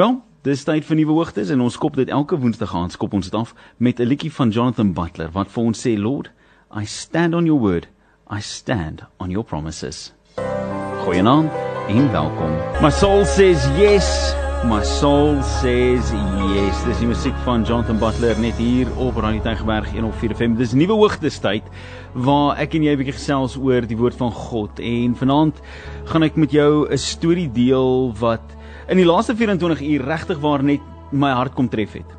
Wel, dis tyd vir nuwe hoogtes en ons skop dit elke Woensdag aan skop ons dit af met 'n liedjie van Jonathan Butler wat vir ons sê Lord, I stand on your word, I stand on your promises. Goeienaand en welkom. My soul says yes. My soul says yes. Dis die musiek van Jonathan Butler net hier op Radio Tygerberg 104 FM. Dis nuwe hoogtes tyd waar ek en jy 'n bietjie gesels oor die woord van God en vanaand gaan ek met jou 'n storie deel wat in die laaste 24 uur regtig waar net my hart kom tref het.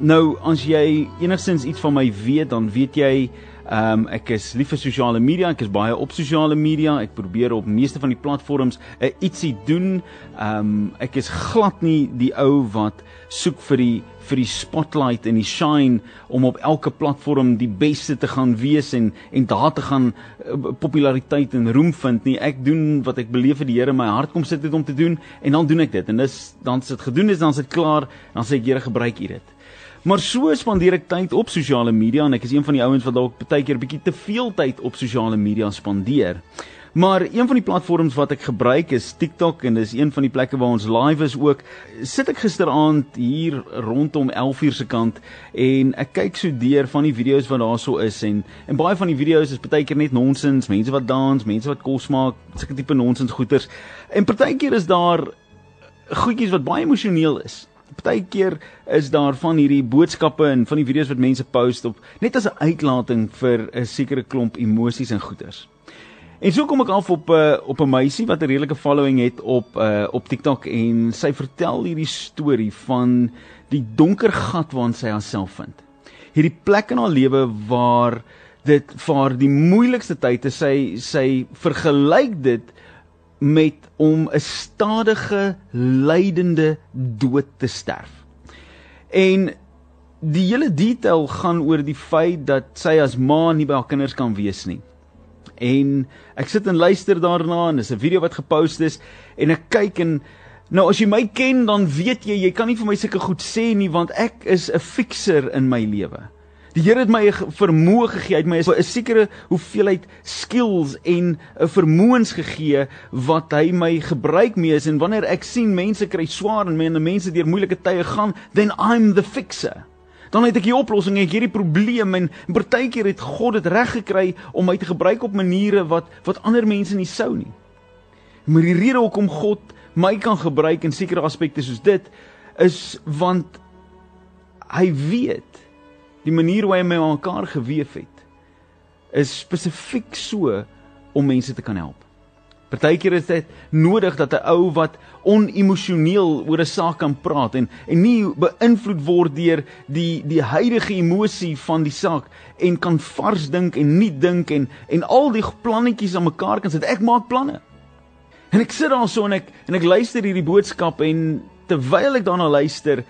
Nou as jy enigsins iets van my weet, dan weet jy Ehm um, ek is lief vir sosiale media, ek is baie op sosiale media. Ek probeer op meeste van die platforms 'n uh, ietsie doen. Ehm um, ek is glad nie die ou wat soek vir die vir die spotlight en die shine om op elke platform die beste te gaan wees en en daar te gaan uh, populariteit en roem vind nie. Ek doen wat ek beleef die Here in my hart kom sit het om te doen en dan doen ek dit. En dis dan as dit gedoen is, dan is dit klaar. Dan sê ek Here gebruik U dit. Maar so spandeer ek tyd op sosiale media en ek is een van die ouens wat dalk baie keer bietjie te veel tyd op sosiale media spandeer. Maar een van die platforms wat ek gebruik is TikTok en dis een van die plekke waar ons live is ook. Sit ek gisteraand hier rondom 11:00 se kant en ek kyk so deur van die video's wat daarso is en en baie van die video's is baie keer net nonsens, mense wat dans, mense wat kos maak, sulke tipe nonsens goeters. En baie keer is daar goedjies wat baie emosioneel is Partykeer is daar van hierdie boodskappe en van die video's wat mense post op net as 'n uitlating vir 'n sekere klomp emosies en goeters. En so kom ek af op 'n eh, op 'n meisie wat 'n redelike following het op uh, op TikTok en sy vertel hierdie storie van die donker gat waarin sy haarself vind. Hierdie plek in haar lewe waar dit vir haar die moeilikste tyd is. Sy sy vergelyk dit met om 'n stadige lydende dood te sterf. En die hele detail gaan oor die feit dat sy as ma nie by haar kinders kan wees nie. En ek sit en luister daarna en dis 'n video wat gepost is en ek kyk en nou as jy my ken dan weet jy jy kan nie vir my sulke goed sê nie want ek is 'n fixer in my lewe. Die Here het my 'n vermoë gegee, hy het my 'n sekere hoeveelheid skills en 'n vermoëns gegee wat hy my gebruik mee is en wanneer ek sien mense kry swaar en mense deur moeilike tye gaan, then I'm the fixer. Dan het ek die oplossing ek hierdie probleem en partykeer het God dit reg gekry om my te gebruik op maniere wat wat ander mense nie sou nie. Maar die rede hoekom God my kan gebruik in sekere aspekte soos dit is want hy weet die manier hoe hy my mekaar gewewe het is spesifiek so om mense te kan help. Partykeer is dit nodig dat 'n ou wat onemosioneel oor 'n saak kan praat en en nie beïnvloed word deur die die huidige emosie van die saak en kan vars dink en nie dink en en al die plannetjies aan mekaar kan sit. Ek maak planne. En ek sit daar so en ek en ek luister hierdie boodskap en terwyl ek daarna luister,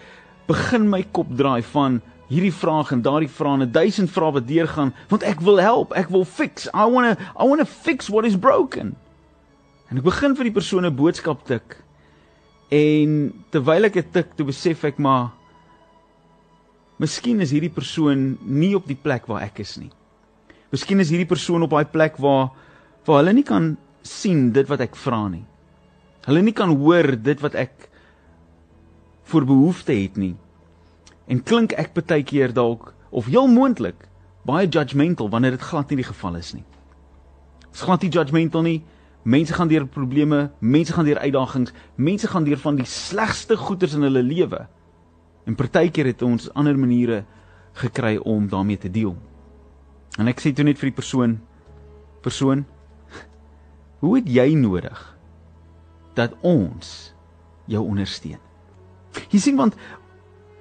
begin my kop draai van hierdie vraag en daardie vrae en 1000 vrae wat deurgaan want ek wil help ek wil fix. I want to i want to fix what is broken. En ek begin vir die persoon 'n boodskap tik. En terwyl ek dit tik toe besef ek maar miskien is hierdie persoon nie op die plek waar ek is nie. Miskien is hierdie persoon op daai plek waar waar hulle nie kan sien dit wat ek vra nie. Hulle nie kan hoor dit wat ek vir behoefte het nie En klink ek baie keer dalk of heel moontlik baie judgmental wanneer dit glad nie die geval is nie. Dit's glad nie judgmental nie. Mense gaan deur probleme, mense gaan deur uitdagings, mense gaan deur van die slegste goeters in hulle lewe. En partykeer het ons ander maniere gekry om daarmee te deel. En ek sê toe net vir die persoon persoon hoe het jy nodig dat ons jou ondersteun? Jy sien want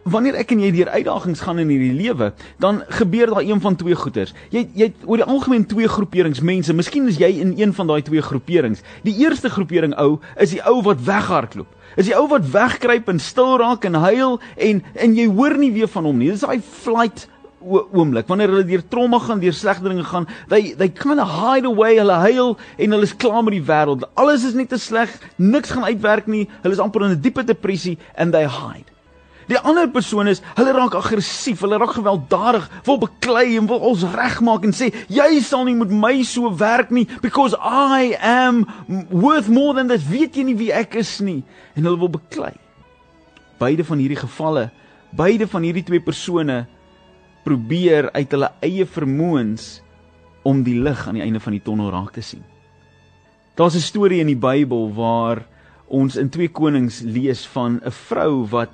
wanneer ek en jy deur uitdagings gaan in hierdie lewe, dan gebeur daar een van twee goeters. Jy jy oor die algemeen twee groeperings mense. Miskien is jy in een van daai twee groeperings. Die eerste groepering ou is die ou wat weghardloop. Is die ou wat wegkruip en stil raak en huil en en jy hoor nie weer van hom nie. Dis daai flight oomblik wanneer hulle deur trauma gaan, deur slegte dinge gaan, they they kind of hide away, hulle huil en hulle is klaar met die wêreld. Alles is net te sleg, niks gaan uitwerk nie. Hulle is amper in 'n diepe depressie and they hide. Die ander persoon is, hulle raak aggressief, hulle raak gewelddadig, wil beklei en wil ons regmaak en sê jy sal nie met my so werk nie because I am worth more than this. Weet jy nie wie ek is nie? En hulle wil beklei. beide van hierdie gevalle, beide van hierdie twee persone probeer uit hulle eie vermoëns om die lig aan die einde van die tonnel raak te sien. Daar's 'n storie in die Bybel waar ons in 2 Konings lees van 'n vrou wat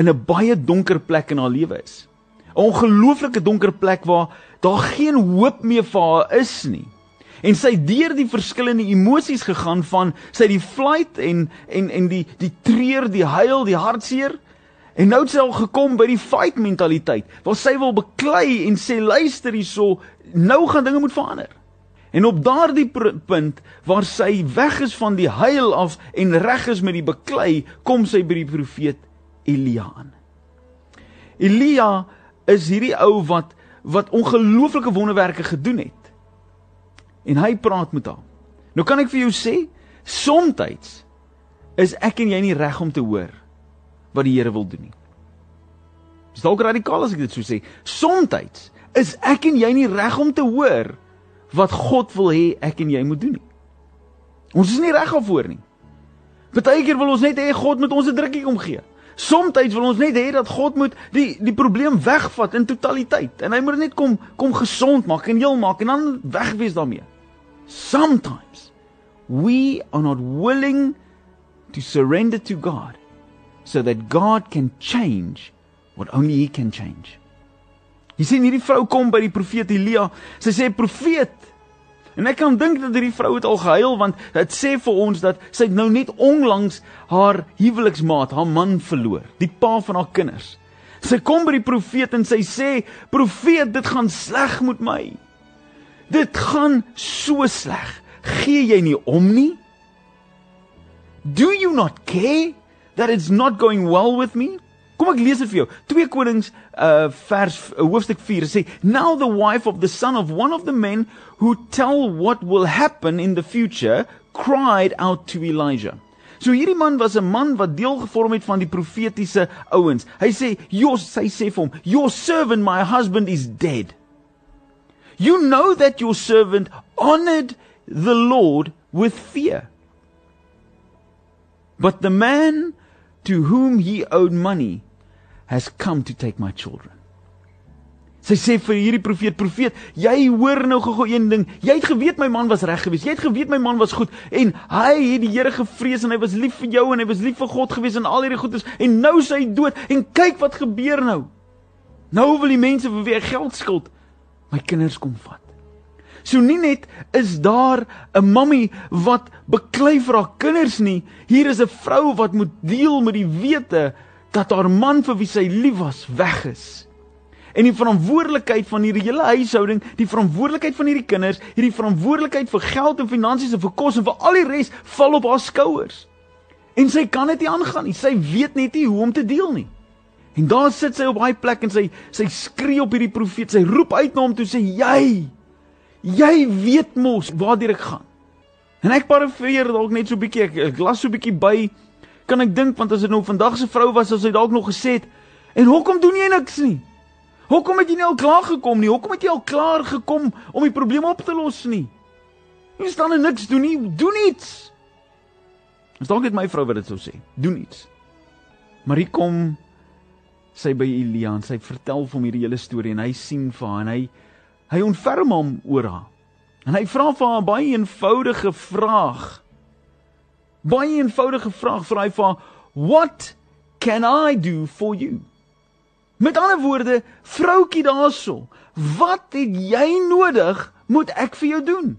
in 'n baie donker plek in haar lewe is. 'n Ongelooflike donker plek waar daar geen hoop meer vir haar is nie. En sy het deur die verskillende emosies gegaan van sy die flight en en en die die treur, die huil, die hartseer En nou het sy al gekom by die fight mentaliteit waar sy wil beklei en sê luister hierso, nou gaan dinge moet verander. En op daardie punt waar sy weg is van die huil af en reg is met die beklei, kom sy by die profeet Elia aan. Elia is hierdie ou wat wat ongelooflike wonderwerke gedoen het. En hy praat met haar. Nou kan ek vir jou sê, soms is ek en jy nie reg om te hoor wat die Here wil doen nie. Dis dalk radikaal as ek dit so sê. Somstyds is ek en jy nie reg om te hoor wat God wil hê ek en jy moet doen nie. Ons is nie reg daarvoor nie. Partykeer wil ons net hê God moet ons 'n drukkie kom gee. Somstyds wil ons net hê dat God moet die die probleem wegvat in totaliteit en hy moet net kom kom gesond maak en heel maak en dan wegwees daarmee. Sometimes we are not willing to surrender to God so that God can change what only he can change. Jy sien hierdie vrou kom by die profeet Elia. Sy sê profeet. En ek kan dink dat hierdie vrou het al gehuil want dit sê vir ons dat sy nou net onlangs haar huweliksmaat, haar man verloor, die pa van haar kinders. Sy kom by die profeet en sy sê: "Profeet, dit gaan sleg met my. Dit gaan so sleg. Gee jy nie om nie? Do you not care?" that it's not going well with me? Kom ek lees dit vir jou. 2 Konings uh vers uh, hoofstuk 4 sê now the wife of the son of one of the men who tell what will happen in the future cried out to Elijah. So hierdie man was 'n man wat deel gevorm het van die profetiese ouens. Hy sê, "Your sy sê vir hom, your servant my husband is dead. You know that your servant honored the Lord with fear. But the man to whom he owed money has come to take my children. Sy sê vir hierdie profeet, profeet, jy hoor nou gou-gou een ding. Jy het geweet my man was reg geweest. Jy het geweet my man was goed en hy het die Here gevrees en hy was lief vir jou en hy was lief vir God geweest en al hierdie goedes en nou sy dood en kyk wat gebeur nou. Nou wil die mense vir wie hy geld skuld my kinders kom vat. So nie net is daar 'n mammie wat beklei vir haar kinders nie, hier is 'n vrou wat moet deel met die wete dat haar man vir wie sy lief was, weg is. En die verantwoordelikheid van hierdie hele huishouding, die verantwoordelikheid van hierdie kinders, hierdie verantwoordelikheid vir geld en finansies en vir kos en vir al die res val op haar skouers. En sy kan dit nie aangaan nie. Sy weet net nie hoe om te deel nie. En daar sit sy op daai plek en sy sy skree op hierdie profeet. Sy roep uit na hom toe sê: "Jy Jy weet mos waartoe ek gaan. En ek parafreer dalk net so 'n bietjie, ek, ek las so 'n bietjie by. Kan ek dink want as dit nou vandag se vrou was, as hy dalk nog gesê het, "En hoekom doen jy niks nie? Hoekom het jy nie al klaar gekom nie? Hoekom het jy al klaar gekom om die probleem op te los nie? Jy staan en niks doen nie, doen iets." Dis dalk net my vrou wat dit sou sê. Doen iets. Maar hier kom sy by Elia en sy vertel vir hom hierdie hele storie en hy sien vir haar en hy Hy ontferm hom oor haar. En hy vra vir haar 'n baie eenvoudige vraag. Baie eenvoudige vraag vra hy vir haar: "What can I do for you?" Met ander woorde, vroutjie daarso, wat het jy nodig moet ek vir jou doen?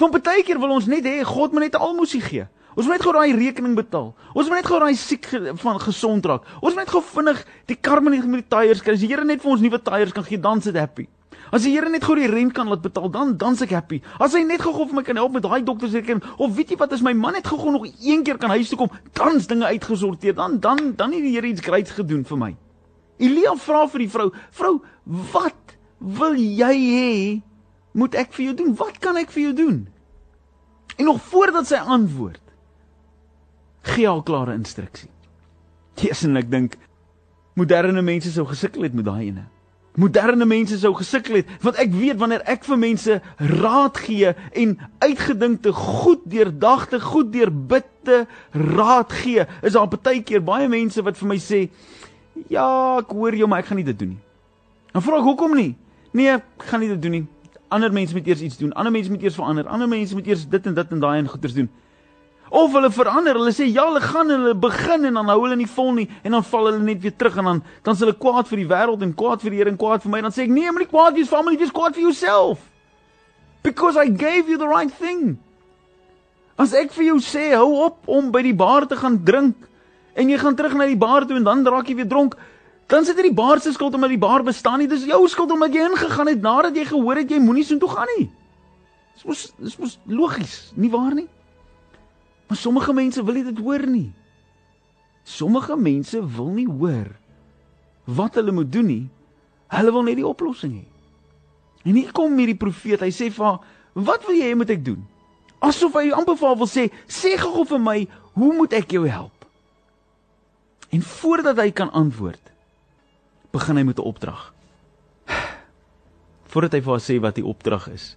Want baie keer wil ons net hê God moet net almosie gee. Ons moet net gou daai rekening betaal. Ons moet net gou daai siek van gesond raak. Ons moet net gou vinnig die kar met die tyres kry. As die Here net vir ons nuwe tyres kan gee, dan sit happy. As die Here net gou die rent kan laat betaal, dan dan's ek happy. As hy net gou-gou vir my kan help met daai doktersrekening of weet jy wat as my man net gou-gou nog een keer kan huis toe kom, dan's dinge uitgesorteer. Dan dan dan het die Here iets greats gedoen vir my. Elia vra vir die vrou: "Vrou, wat wil jy hê moet ek vir jou doen? Wat kan ek vir jou doen?" En nog voordat sy antwoord, gee haar klare instruksie. En ek dink moderne mense sou gesukkel het met daai ene. Moderne mense sou gesukkel het want ek weet wanneer ek vir mense raad gee en uitgedinkte goed deurdagte goed deurbidde raad gee is daar baie keer baie mense wat vir my sê ja ek hoor jou maar ek gaan nie dit doen nie. Dan vra ek hoekom nie? Nee ek gaan nie dit doen nie. Ander mense moet eers iets doen. Ander mense moet eers verander. Ander mense moet eers dit en dit en daai en goeders doen Of hulle verander, hulle sê ja, hulle gaan hulle begin en dan hou hulle nie vol nie en dan val hulle net weer terug en dan dan s hulle kwaad vir die wêreld en kwaad vir die Here en kwaad vir my. Dan sê ek nee, moenie kwaad wees vir almal, wees kwaad vir jouself. Because I gave you the right thing. As ek vir jou sê hou op om by die bar te gaan drink en jy gaan terug na die bar toe en dan raak jy weer dronk, dan sit dit die bar se skuld omdat die bar bestaan nie. Dis jou skuld omdat jy ingegaan het nadat jy gehoor het jy moenie so toe gaan nie. Dis mos dis mos logies, nie waar nie? Maar sommige mense wil nie dit hoor nie. Sommige mense wil nie hoor wat hulle moet doen nie. Hulle wil net die oplossing hê. En hier kom hierdie profeet, hy sê vir haar, "Wat wil jy hê moet ek doen?" Asof hy amper vir haar wil sê, "Sê gou vir my, hoe moet ek jou help?" En voordat hy kan antwoord, begin hy met 'n opdrag. Voordat hy vir haar sê wat die opdrag is,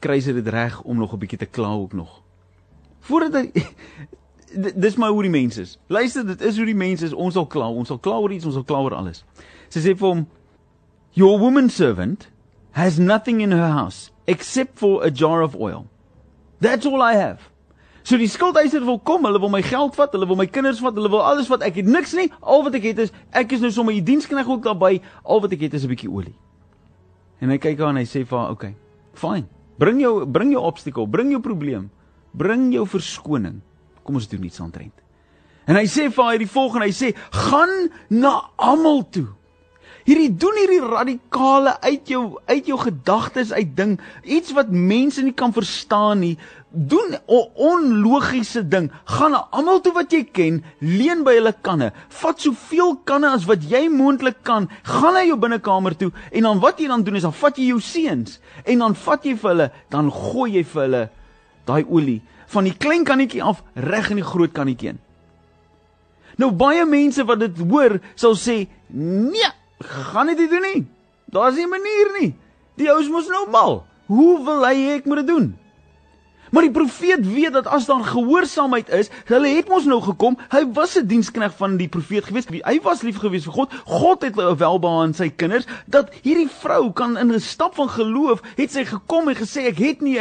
kry sy dit reg om nog 'n bietjie te kla ook nog voordat hy dis maar hoe die mense is. Luister, dit is hoe die mense is. Ons sal kla, ons sal kla oor iets, ons sal kla oor alles. Sy sê vir hom, "Your woman servant has nothing in her house except for a jar of oil. That's all I have." So die skuldeiser wil kom, hulle wil my geld vat, hulle wil my kinders vat, hulle wil alles wat ek het, niks nie. Al wat ek het is ek is nou sommer die dienskneg ook daarbey. Al wat ek het is 'n bietjie olie. En hy kyk haar en hy sê vir haar, "Oké, okay, fine. Bring jou bring jou obstacle, bring jou probleem." Bring jou verskoning. Kom ons doen iets aantrent. En hy sê vir haar die volgende, hy sê gaan na almal toe. Hierdie doen hierdie radikale uit jou uit jou gedagtes uit ding, iets wat mense nie kan verstaan nie. Doen 'n onlogiese ding. Gaan na almal toe wat jy ken, leen by hulle kanne. Vat soveel kanne as wat jy moontlik kan. Gaan na jou binnekamer toe en dan wat jy dan doen is dan vat jy jou seuns en dan vat jy vir hulle, dan gooi jy vir hulle daai olie van die klein kannetjie af reg in die groot kannetjie in. Nou baie mense wat dit hoor, sal sê, "Nee, gaan nie dit doen nie. Daar's nie 'n manier nie. Die ou is mos nou mal. Hoe wil hy hê ek moet dit doen?" Maar die profeet weet dat as daar gehoorsaamheid is, hulle het mos nou gekom. Hy was 'n dienskneg van die profeet gewees. Hy was lief gewees vir God. God het welbehaag aan sy kinders. Dat hierdie vrou kan in 'n stap van geloof het sy gekom en gesê ek het nie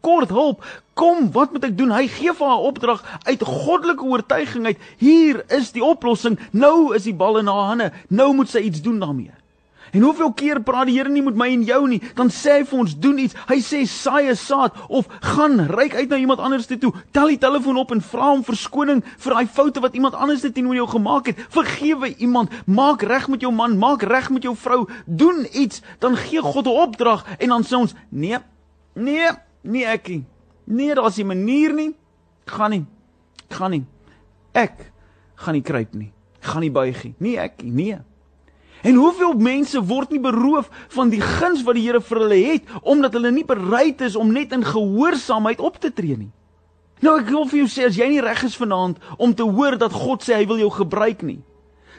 kort hulp. Kom, wat moet ek doen? Hy gee vir haar opdrag uit goddelike oortuiging uit. Hier is die oplossing. Nou is die bal in haar hande. Nou moet sy iets doen daarmee. En hoeveel keer praat die Here nie met my en jou nie, dan sê hy vir ons doen iets. Hy sê saai 'n saad of gaan ryk uit na iemand anders toe. Tel die telefoon op en vra hom verskoning vir daai foute wat iemand anders teenoor jou gemaak het. Vergewe iemand, maak reg met jou man, maak reg met jou vrou, doen iets, dan gee God 'n opdrag en dan sê ons nee. Nee, nie ek nie. Nee, daar's 'n manier nie. Gaan nie. Gaan nie. Ek gaan nie kruip nie. Gaan nie buig nie. Nie ek nie. Nee. En hoeveel mense word nie beroof van die guns wat die Here vir hulle het omdat hulle nie bereid is om net in gehoorsaamheid op te tree nie. Nou ek wil vir jou sê as jy nie reg is vanaand om te hoor dat God sê hy wil jou gebruik nie,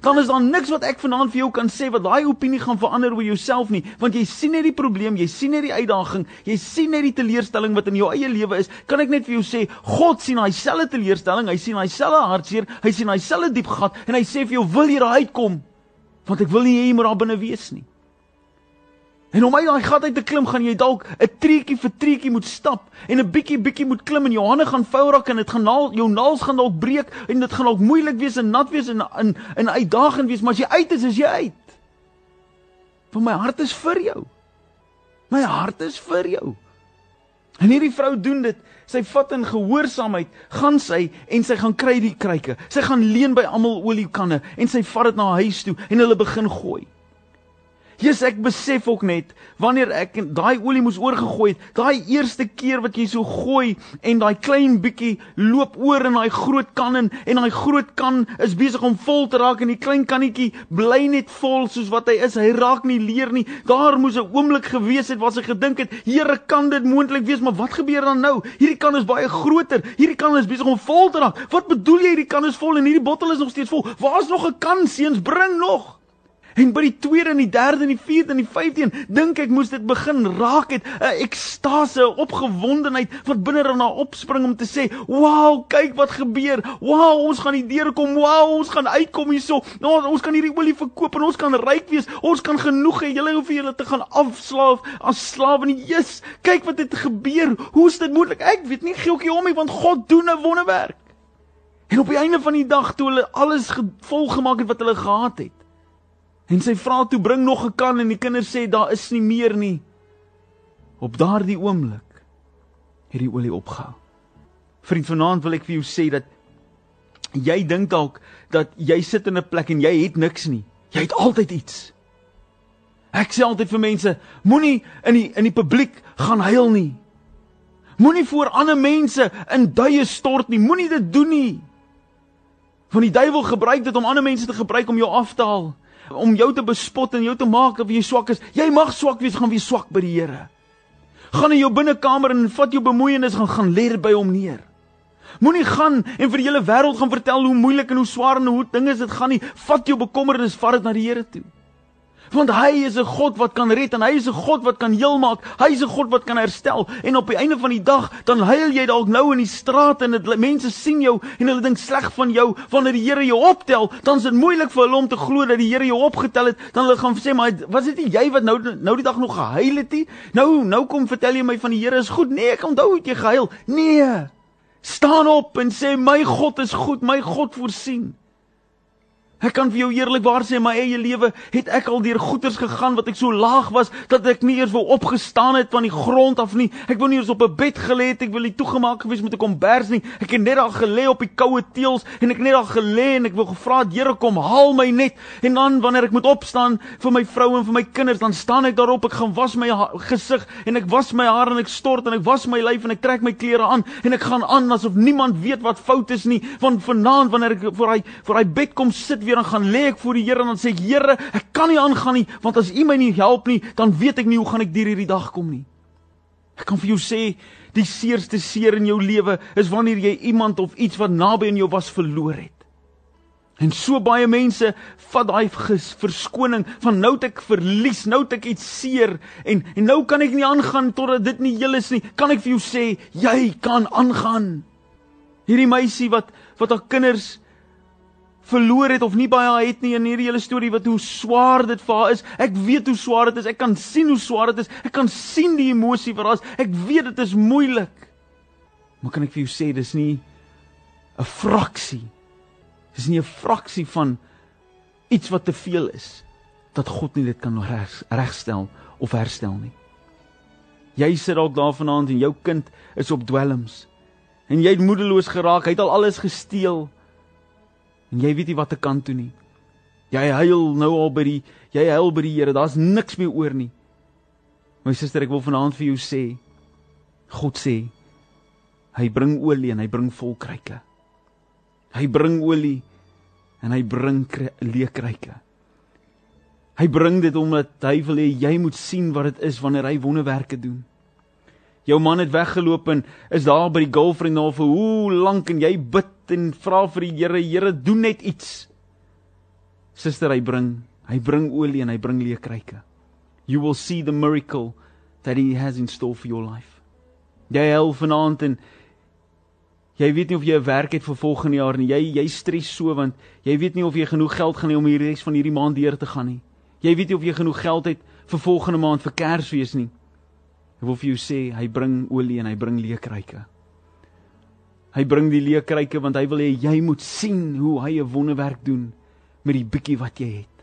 dan is daar niks wat ek vanaand vir jou kan sê wat daai opinie gaan verander oor jouself nie, want jy sien net die probleem, jy sien net die uitdaging, jy sien net die teleurstelling wat in jou eie lewe is. Kan ek net vir jou sê, God sien daai selfde teleurstelling, hy sien daai selfde hartseer, hy sien daai selfde diep gat en hy sê vir jou, "Wil jy daar uitkom?" Want ek wil nie hê jy moet daar binne wees nie. En om uit daai gat uit te klim, gaan jy dalk 'n treetjie vir treetjie moet stap en 'n bietjie bietjie moet klim en jou hande gaan vou raak en dit gaan naal jou naels gaan dalk breek en dit gaan dalk moeilik wees en nat wees en in in uitdagend wees, maar as jy uit is, is jy uit. Want my hart is vir jou. My hart is vir jou. En hierdie vrou doen dit. Sy vat in gehoorsaamheid, gaan sy en sy gaan kry die kruike. Sy gaan leen by almal oliekanne en sy vat dit na haar huis toe en hulle begin gooi. Jesus ek besef ook net wanneer ek daai olie moes oorgegooi het, daai eerste keer wat jy so gooi en daai klein bietjie loop oor in daai groot kan en en daai groot kan is besig om vol te raak en die klein kannetjie bly net vol soos wat hy is. Hy raak nie leer nie. Daar moes 'n oomblik gewees het waar sy gedink het, Here, kan dit moontlik wees? Maar wat gebeur dan nou? Hierdie kan is baie groter. Hierdie kan is besig om vol te raak. Wat bedoel jy hierdie kan is vol en hierdie bottel is nog steeds vol? Waar's nog 'n kan seuns bring nog? En by die tweede en die derde en die vierde en die vyfde een dink ek moes dit begin raak het 'n ekstase, 'n opgewondenheid wat binne in haar opspring om te sê, "Wow, kyk wat gebeur. Wow, ons gaan die deur kom. Wow, ons gaan uitkom hierso. Nou, ons kan hierdie olie verkoop en ons kan ryk wees. Ons kan genoeg hê. Julle hoef julle te gaan afslaaf as slawe nie. Jesus, kyk wat het gebeur. Hoe is dit moontlik? Ek weet nie geeltjie om nie want God doen 'n wonderwerk." En op die einde van die dag toe hulle alles volgemaak het wat hulle gehad het, En sy vra toe bring nog 'n kan en die kinders sê daar is nie meer nie. Op daardie oomblik het die olie opgehou. Vriend, vanaand wil ek vir jou sê dat jy dink dalk dat jy sit in 'n plek en jy het niks nie. Jy het altyd iets. Ek sê altyd vir mense, moenie in die in die publiek gaan huil nie. Moenie voor ander mense in duie stort nie. Moenie dit doen nie. Want die duiwel gebruik dit om ander mense te gebruik om jou af te haal om jou te bespot en jou te maak of jy swak is. Jy mag swak wees, gaan wees swak by die Here. Gaan in jou binnekamer en vat jou bemoeienis gaan gaan lê by hom neer. Moenie gaan en vir die hele wêreld gaan vertel hoe moeilik en hoe swaar en hoe dinge is dit gaan nie. Vat jou bekommernis, vat dit na die Here toe. Want hy is 'n God wat kan red en hy is 'n God wat kan heel maak. Hy is 'n God wat kan herstel. En op die einde van die dag, dan huil jy dalk nou in die straat en dit mense sien jou en hulle dink sleg van jou wanneer die Here jou optel, dan is dit moeilik vir hulle om te glo dat die Here jou opgetel het. Dan hulle gaan sê, "Maar was dit nie jy wat nou nou die dag nog gehuil het nie? Nou nou kom vertel jy my van die Here is goed." Nee, ek onthou het jy gehuil. Nee. Staan op en sê, "My God is goed. My God voorsien." Ek kan vir jou eerlikwaar sê my eie lewe het ek al deur goeters gegaan wat ek so laag was dat ek nie eers wou opgestaan het van die grond af nie. Ek wou nie eens op 'n bed gelê het. Ek wil nie toegemaak gewees met 'n kombers nie. Ek het net al gelê op die koue teëls en ek net al gelê en ek wou gevra het Here kom haal my net. En dan wanneer ek moet opstaan vir my vrou en vir my kinders, dan staan ek daarop. Ek gaan was my gesig en ek was my hare en ek stort en ek was my lyf en ek trek my klere aan en ek gaan aan asof niemand weet wat fout is nie. Want vanaand wanneer ek voor hy voor hy bed kom sit weer dan gaan lê ek voor die Here en dan sê ek Here, ek kan nie aangaan nie want as U my nie help nie, dan weet ek nie hoe gaan ek deur hierdie dag kom nie. Ek kan vir jou sê die seerste seer in jou lewe is wanneer jy iemand of iets wat naby aan jou was verloor het. En so baie mense vat daai verskoning van nou het ek verlies, nou het ek iets seer en en nou kan ek nie aangaan totdat dit nie heel is nie. Kan ek vir jou sê jy kan aangaan. Hierdie meisie wat wat haar kinders verloor het of nie baie het nie in hierdie hele storie wat hoe swaar dit vir haar is. Ek weet hoe swaar dit is. Ek kan sien hoe swaar dit is. Ek kan sien die emosie vir haar. Ek weet dit is moeilik. Maar kan ek vir jou sê dis nie 'n fraksie. Dis nie 'n fraksie van iets wat te veel is dat God nie dit kan regstel of herstel nie. Jy sit dalk daar vanaand en jou kind is op dwelms en jy het moedeloos geraak. Hy het al alles gesteel. En jy weet nie wat te kan toe nie. Jy huil nou al by die jy huil by die Here. Daar's niks meer oor nie. My suster, ek wil vanaand vir jou sê God sê hy bring olie en hy bring vol kruike. Hy bring olie en hy bring leë kruike. Hy bring dit omdat hy wil hê jy moet sien wat dit is wanneer hy wonderwerke doen. Jou man het weggeloop en is daar by die girlfriend nou vir hoe lank en jy bid en vra vir die Here, Here, doen net iets. Suster, hy bring, hy bring olie en hy bring leë kruike. You will see the miracle that he has in store for your life. Jy hel vanaand en jy weet nie of jy 'n werk het vir volgende jaar nie. Jy jy stres so want jy weet nie of jy genoeg geld gaan hê om hierdie res van hierdie maand deur te gaan nie. Jy weet nie of jy genoeg geld het vir volgende maand vir Kersfees nie. Ek wil vir jou sê hy bring olie en hy bring leekryke. Hy bring die leekryke want hy wil hê jy moet sien hoe hy 'n wonderwerk doen met die bietjie wat jy het.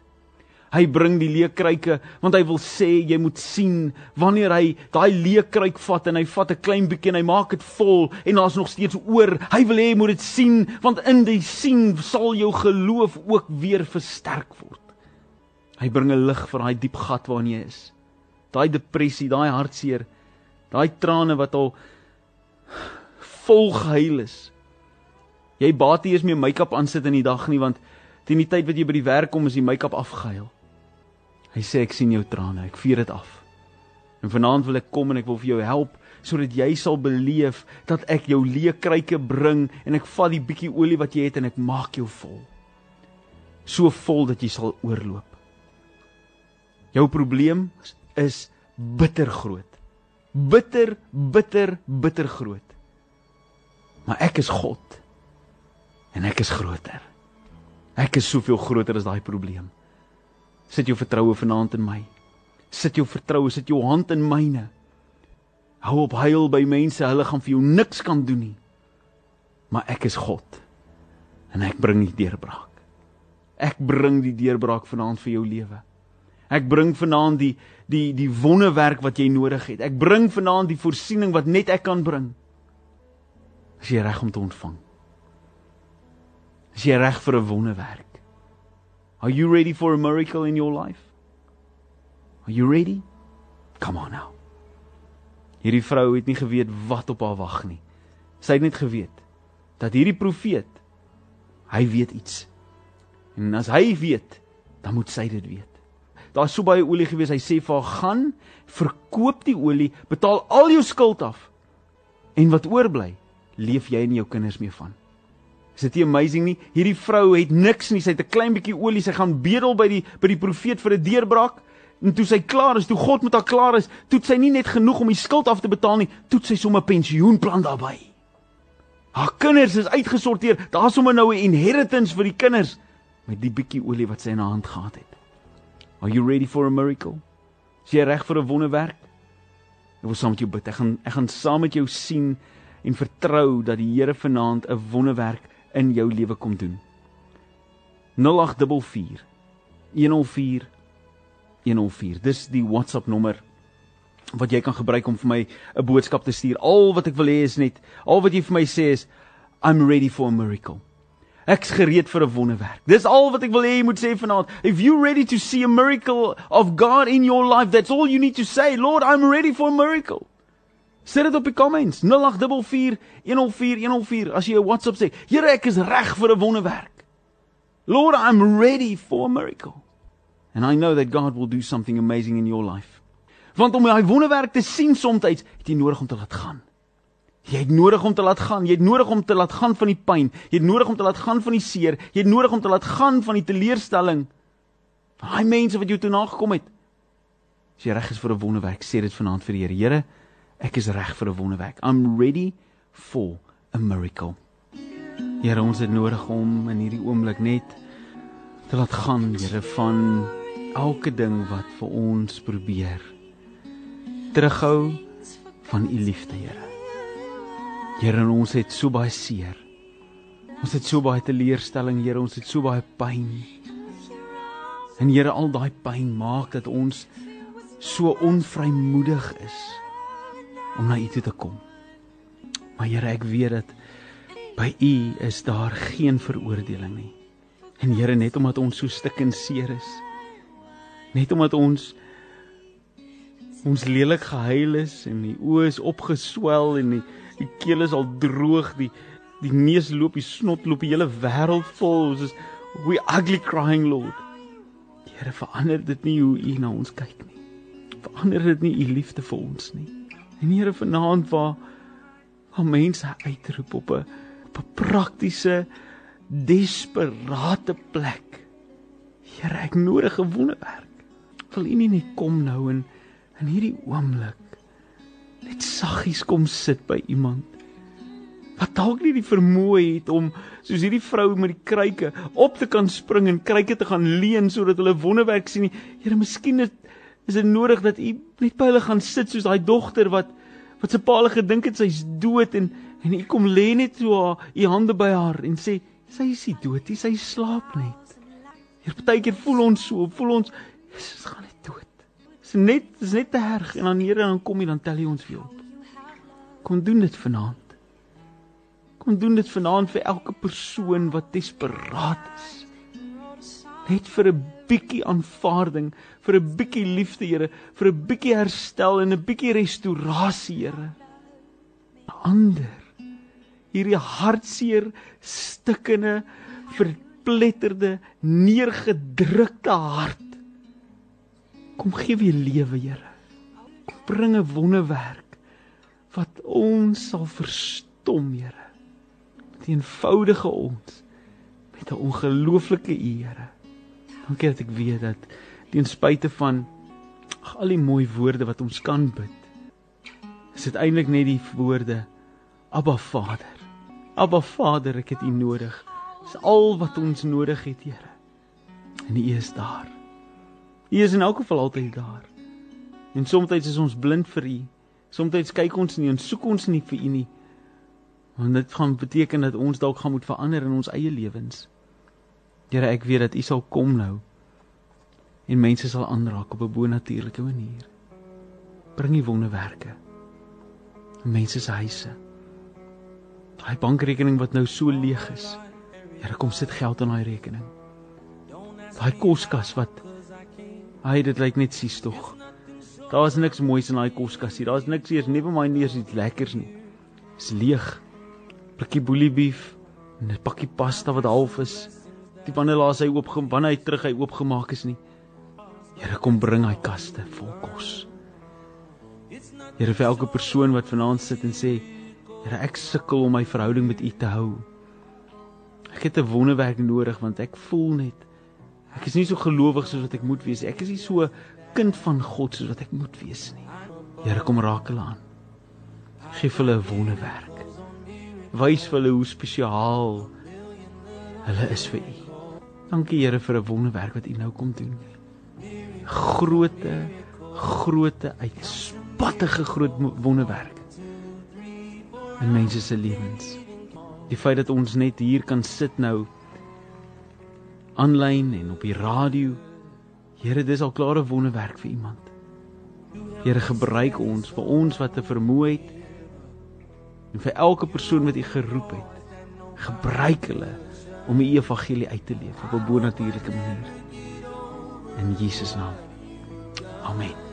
Hy bring die leekryke want hy wil sê jy moet sien wanneer hy daai leekryk vat en hy vat 'n klein bietjie en hy maak dit vol en daar's nog steeds oor. Hy wil hê jy moet dit sien want in die sien sal jou geloof ook weer versterk word. Hy bring 'n lig vir daai diep gat waarin jy is daai depressie, daai hartseer, daai trane wat al vol gehuil is. Jy baat nie eens meer make-up aan sit in die dag nie want teen die tyd wat jy by die werk kom is die make-up afgehuil. Hy sê ek sien jou trane, ek vier dit af. En vanaand wil ek kom en ek wil vir jou help sodat jy sal beleef dat ek jou leekryke bring en ek vat die bietjie olie wat jy het en ek maak jou vol. So vol dat jy sal oorloop. Jou probleem is bitter groot. Bitter, bitter, bitter groot. Maar ek is God. En ek is groter. Ek is soveel groter as daai probleem. Sit jou vertroue vanaand in my. Sit jou vertroue, sit jou hand in myne. Hou op huil by mense, hulle gaan vir jou niks kan doen nie. Maar ek is God. En ek bring die deurbraak. Ek bring die deurbraak vanaand vir jou lewe. Ek bring vanaand die die die wonderwerk wat jy nodig het. Ek bring vanaand die voorsiening wat net ek kan bring. As jy reg om te ontvang. As jy reg vir 'n wonderwerk. Are you ready for a miracle in your life? Are you ready? Come on now. Hierdie vrou het nie geweet wat op haar wag nie. Sy het net geweet dat hierdie profeet hy weet iets. En as hy weet, dan moet sy dit weet. Daar's so baie olie gewees. Hy sê vir haar: "Gaan, verkoop die olie, betaal al jou skuld af. En wat oorbly, leef jy en jou kinders mee van." Is dit nie amazing nie? Hierdie vrou het niks nie. Sy het 'n klein bietjie olie. Sy gaan bedel by die by die profeet vir 'n deurbraak. En toe sy klaar is, toe God met haar klaar is, toe sy nie net genoeg om die skuld af te betaal nie, toe sy sommer 'n pensioenplan daarbey. Haar kinders is uitgesorteer. Daar's sommer nou 'n inheritance vir die kinders met die bietjie olie wat sy in haar hand gehad het. Are you ready for a miracle? Is jy reg vir 'n wonderwerk? Ek wil saam met jou bid. Ek gaan ek gaan saam met jou sien en vertrou dat die Here vanaand 'n wonderwerk in jou lewe kom doen. 0844 104 104. Dis die WhatsApp nommer wat jy kan gebruik om vir my 'n boodskap te stuur. Al wat ek wil hê is net al wat jy vir my sê is I'm ready for a miracle. Ek's gereed vir 'n wonderwerk. Dis al wat ek wil hê jy moet sê vanaand. If you ready to see a miracle of God in your life, that's all you need to say. Lord, I'm ready for a miracle. Sit dit op die comments 0844 104 104 as jy 'n WhatsApp sê. Here, ek is reg vir 'n wonderwerk. Lord, I'm ready for a miracle. And I know that God will do something amazing in your life. Want om daai wonderwerk te sien soms, het jy nodig om te laat gaan. Jy het nodig om te laat gaan. Jy het nodig om te laat gaan van die pyn. Jy het nodig om te laat gaan van die seer. Jy het nodig om te laat gaan van die teleurstelling. Van daai mense wat jou toe nagekom het. As jy reg is vir 'n wonderwerk, sê dit vanaand vir die Here. Here, ek is reg vir 'n wonderwerk. I'm ready for a miracle. Here, ons het nodig om in hierdie oomblik net te laat gaan, Here, van elke ding wat vir ons probeer terughou van u liefde, Here. Here, ons het so baie seer. Ons het so baie teleurstelling, Here, ons het so baie pyn. En Here, al daai pyn maak dat ons so onvrymoedig is om na U toe te kom. Maar Here, ek weet dat by U is daar geen veroordeling nie. En Here, net omdat ons so stikkend seer is, net omdat ons ons lelik gehuil is en die oë is opgeswel en die die keel is al droog, die die neus loop, die snot loop, die hele wêreld vol. Ons is we ugly crying Lord. Here verander dit nie hoe U na ons kyk nie. Verander dit nie U liefde vir ons nie. En Here vanaand waar waar mense uitroep op 'n op 'n praktiese desperate plek. Here, ek nodig 'n wonderwerk. Wil U nie net kom nou in in hierdie oomblik net saggies kom sit by iemand wat dalk nie die vermoë het om soos hierdie vrou met die kruike op te kan spring en kruike te gaan leen sodat hulle wonderwerk sien nie. Here, miskien is is dit nodig dat u net by hulle gaan sit soos daai dogter wat wat se pa al gedink het sy's dood en en u kom lê net so haar u hande by haar en sê sy is nie dood nie, sy slaap net. Hier partykeer voel ons so, voel ons Jesus gaan net dood net dis net te erg en dan Here dan kom jy dan tel jy ons weer op. Kom doen dit vanaand. Kom doen dit vanaand vir elke persoon wat desperaat is. Net vir 'n bietjie aanvaarding, vir 'n bietjie liefde, Here, vir 'n bietjie herstel en 'n bietjie restaurasie, Here. Ander hierdie hartseer, stikkende, verpletterde, neergedrukte hart Kom gee weer lewe, Here. Kom bring 'n wonderwerk wat ons sal verstom, Here. Met 'n eenvoudige ons met 'n ongelooflike U, Here. Dankie dat ek weet dat ten spyte van al die mooi woorde wat ons kan bid. Is dit eintlik net die woorde Abba Vader. Abba Vader, ek het U nodig. Dis al wat ons nodig het, Here. En U is daar. U is in elk geval altyd daar. En soms is ons blind vir U. Soms kyk ons nie en soek ons nie vir U nie. Want dit gaan beteken dat ons dalk gaan moet verander in ons eie lewens. Here, ek weet dat U sal kom nou. En mense sal aanraak op 'n bonatuurlike manier. Bring U wonderwerke. Mense se huise. Daai bankrekening wat nou so leeg is. Here, kom sit geld in daai rekening. Daai koskas wat Hy dit lyk net sies tog. Daar's niks moois in daai koskas nie. Daar's niks eers never mind eers iets lekkers nie. Dis leeg. Blikkie boelie beef 'n pakkie pasta wat half is. Die wanneer laas hy oop wanneer hy terug hy oopgemaak is nie. Here kom bring hy kaste vol kos. Here vir elke persoon wat vanaand sit en sê, Here ek sukkel om my verhouding met U te hou. Ek het 'n wonderwerk nodig want ek voel net Ek is nie so gelowig soos wat ek moet wees nie. Ek is nie so kind van God soos wat ek moet wees nie. Here kom raak hulle aan. Geef hulle 'n wonderwerk. Wys vir hulle hoe spesiaal hulle is vir U. Dankie Here vir 'n wonderwerk wat U nou kom doen. Grote, groote uitspattige groot wonderwerk in mense se lewens. Die feit dat ons net hier kan sit nou aanlyn en op die radio. Here, dis al klare wonderwerk vir iemand. Here, gebruik ons vir ons wat te vermoë het en vir elke persoon wat U geroep het. Gebruik hulle om die evangelie uit te leef op 'n bonatuurlike manier. In Jesus naam. Amen.